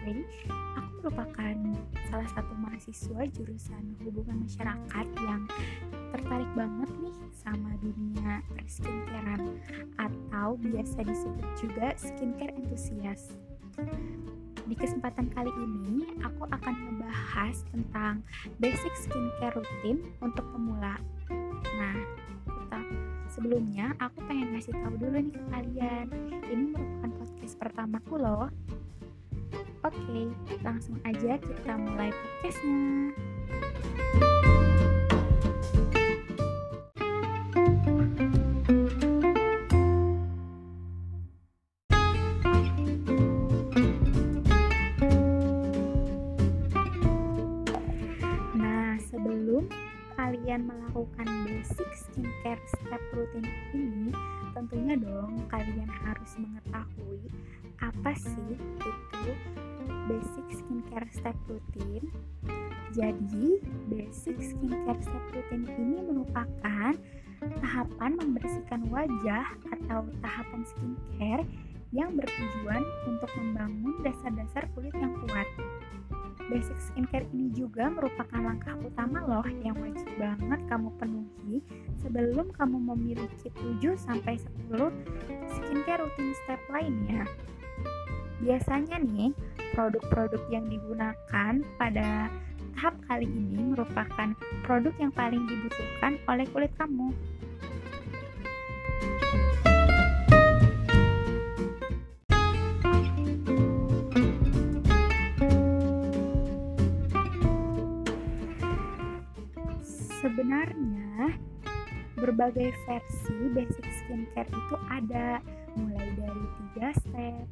Putri. Aku merupakan salah satu mahasiswa jurusan hubungan masyarakat yang tertarik banget nih sama dunia perskincarean atau biasa disebut juga skincare enthusiast. Di kesempatan kali ini, aku akan membahas tentang basic skincare rutin untuk pemula. Nah, sebelumnya aku pengen ngasih tahu dulu nih ke kalian. Ini merupakan podcast pertamaku loh. Oke, langsung aja kita mulai podcastnya. Nah, sebelum kalian melakukan basic skincare step rutin ini, tentunya dong kalian harus mengetahui apa sih itu basic skincare step rutin. Jadi, basic skincare step rutin ini merupakan tahapan membersihkan wajah atau tahapan skincare yang bertujuan untuk membangun dasar-dasar kulit yang kuat. Basic skincare ini juga merupakan langkah utama loh yang wajib banget kamu penuhi sebelum kamu memiliki 7 sampai 10 skincare rutin step lainnya. Biasanya nih, produk-produk yang digunakan pada tahap kali ini merupakan produk yang paling dibutuhkan oleh kulit kamu. Berbagai versi basic skincare itu ada mulai dari 3 step,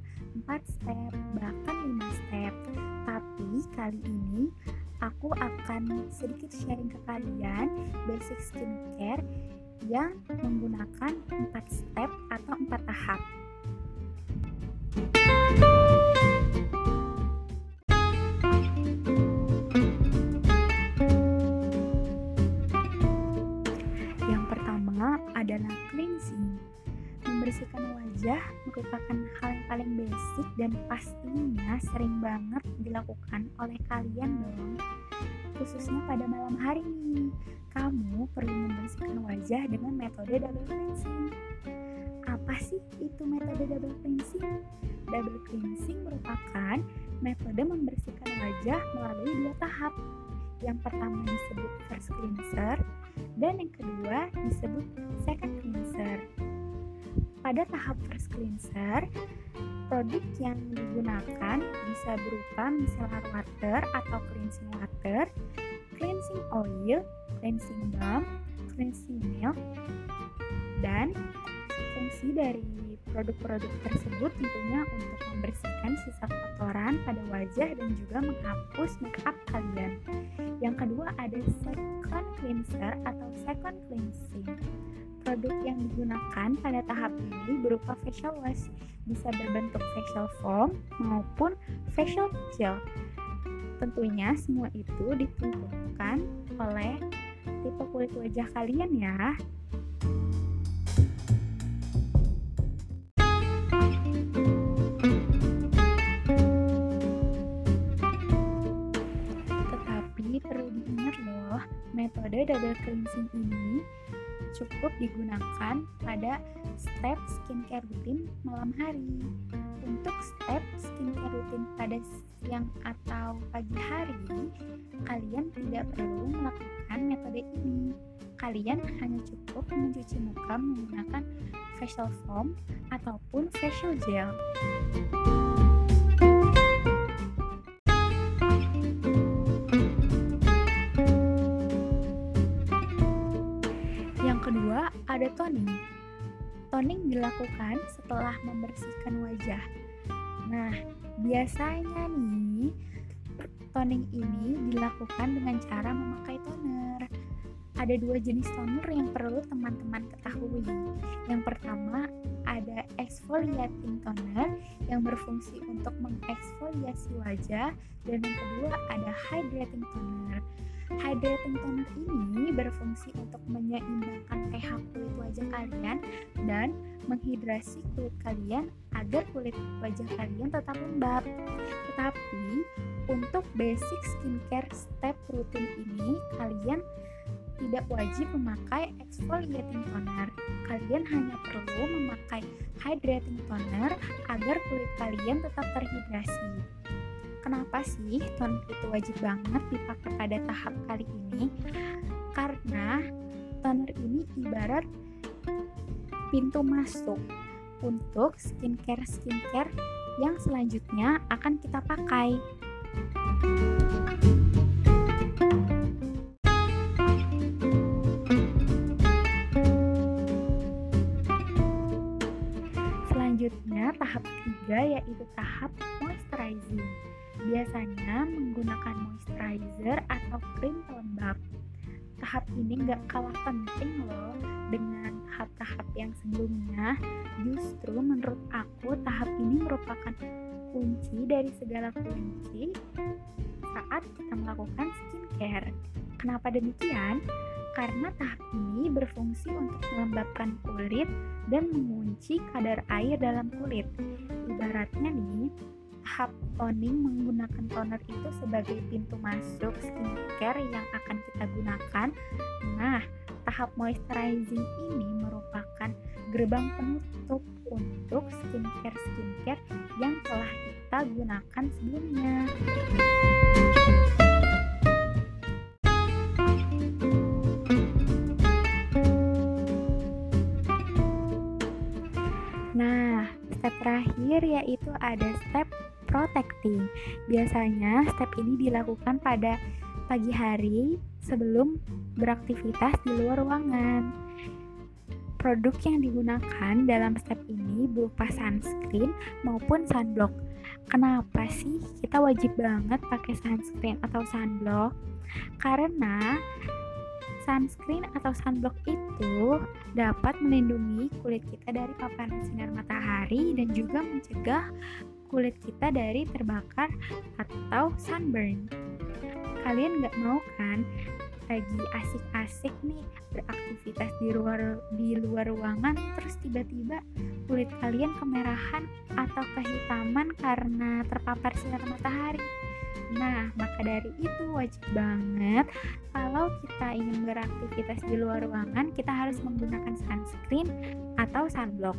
4 step, bahkan 5 step. Tapi kali ini aku akan sedikit sharing ke kalian basic skincare yang menggunakan 4 step atau merupakan hal yang paling basic dan pastinya sering banget dilakukan oleh kalian dong. Khususnya pada malam hari nih, kamu perlu membersihkan wajah dengan metode double cleansing. Apa sih itu metode double cleansing? Double cleansing merupakan metode membersihkan wajah melalui dua tahap. Yang pertama disebut first cleanser dan yang kedua disebut second cleanser. Pada tahap first cleanser, produk yang digunakan bisa berupa micellar water atau cleansing water, cleansing oil, cleansing balm, cleansing milk, dan fungsi dari produk-produk tersebut tentunya untuk membersihkan sisa kotoran pada wajah dan juga menghapus make up kalian. Yang kedua ada second cleanser atau second cleansing. Produk yang digunakan pada tahap ini berupa facial wash, bisa berbentuk facial foam maupun facial gel. Tentunya semua itu ditentukan oleh tipe kulit wajah kalian ya. Tetapi perlu diingat loh, metode double cleansing ini cukup digunakan pada step skincare rutin malam hari. Untuk step skincare rutin pada siang atau pagi hari, kalian tidak perlu melakukan metode ini. Kalian hanya cukup mencuci muka menggunakan facial foam ataupun facial gel. Kedua, ada toning. Toning dilakukan setelah membersihkan wajah. Nah, biasanya nih, toning ini dilakukan dengan cara memakai toner. Ada dua jenis toner yang perlu teman-teman ketahui. Yang pertama, ada exfoliating toner yang berfungsi untuk mengeksfoliasi wajah dan yang kedua ada hydrating toner. Hydrating toner ini berfungsi untuk menyeimbangkan pH kulit wajah kalian dan menghidrasi kulit kalian agar kulit wajah kalian tetap lembab. Tetapi untuk basic skincare step rutin ini kalian tidak wajib memakai exfoliating toner. Kalian hanya perlu memakai hydrating toner agar kulit kalian tetap terhidrasi. Kenapa sih toner itu wajib banget dipakai pada tahap kali ini? Karena toner ini ibarat pintu masuk untuk skincare-skincare yang selanjutnya akan kita pakai. Selanjutnya, tahap ketiga yaitu tahap moisturizing. Biasanya menggunakan moisturizer atau krim pelembab. Tahap ini gak kalah penting loh dengan tahap-tahap yang sebelumnya. Justru menurut aku tahap ini merupakan kunci dari segala kunci saat kita melakukan skincare. Kenapa demikian? Karena tahap ini berfungsi untuk melembabkan kulit dan mengunci kadar air dalam kulit. Ibaratnya nih, tahap toning menggunakan toner itu sebagai pintu masuk skincare yang akan kita gunakan. Nah, tahap moisturizing ini merupakan gerbang penutup untuk skincare-skincare yang telah kita gunakan sebelumnya. Nah, step terakhir yaitu ada step protecting. Biasanya step ini dilakukan pada pagi hari sebelum beraktivitas di luar ruangan. Produk yang digunakan dalam step ini berupa sunscreen maupun sunblock. Kenapa sih kita wajib banget pakai sunscreen atau sunblock? Karena sunscreen atau sunblock itu dapat melindungi kulit kita dari paparan sinar matahari dan juga mencegah kulit kita dari terbakar atau sunburn. Kalian nggak mau kan lagi asik-asik nih beraktivitas di luar di luar ruangan terus tiba-tiba kulit kalian kemerahan atau kehitaman karena terpapar sinar matahari. Nah, maka dari itu wajib banget kalau kita ingin beraktivitas di luar ruangan, kita harus menggunakan sunscreen atau sunblock.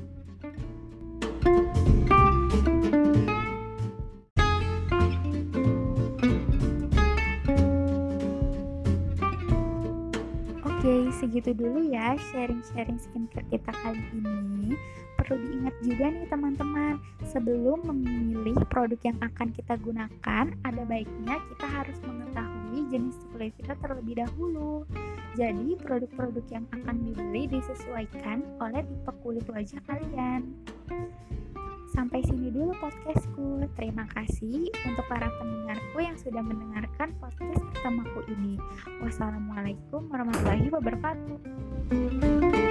Segitu dulu ya sharing-sharing skincare kita kali ini. Perlu diingat juga nih teman-teman, sebelum memilih produk yang akan kita gunakan, ada baiknya kita harus mengetahui jenis kulit kita terlebih dahulu. Jadi, produk-produk yang akan dibeli disesuaikan oleh tipe kulit wajah kalian. Sampai sini dulu podcastku. Terima kasih untuk para pendengarku yang sudah mendengarkan podcast pertamaku ini. Wassalamualaikum warahmatullahi wabarakatuh.